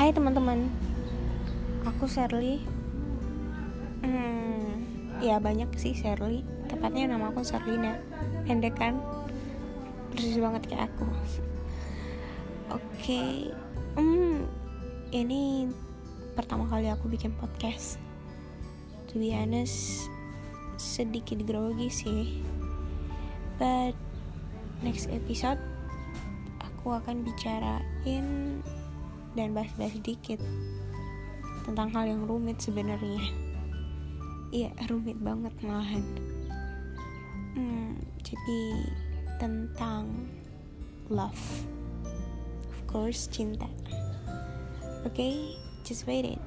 Hai teman-teman, aku Sherly. Hmm, ya banyak sih Sherly. Tepatnya nama aku Sherlina. Pendek kan? Persis banget kayak aku. Oke, hmm, ini pertama kali aku bikin podcast. To be honest, sedikit grogi sih. But next episode aku akan bicarain dan bahas-bahas dikit tentang hal yang rumit sebenarnya. Iya, rumit banget malahan. Hmm, jadi tentang love. Of course, cinta. Oke, okay, just wait it.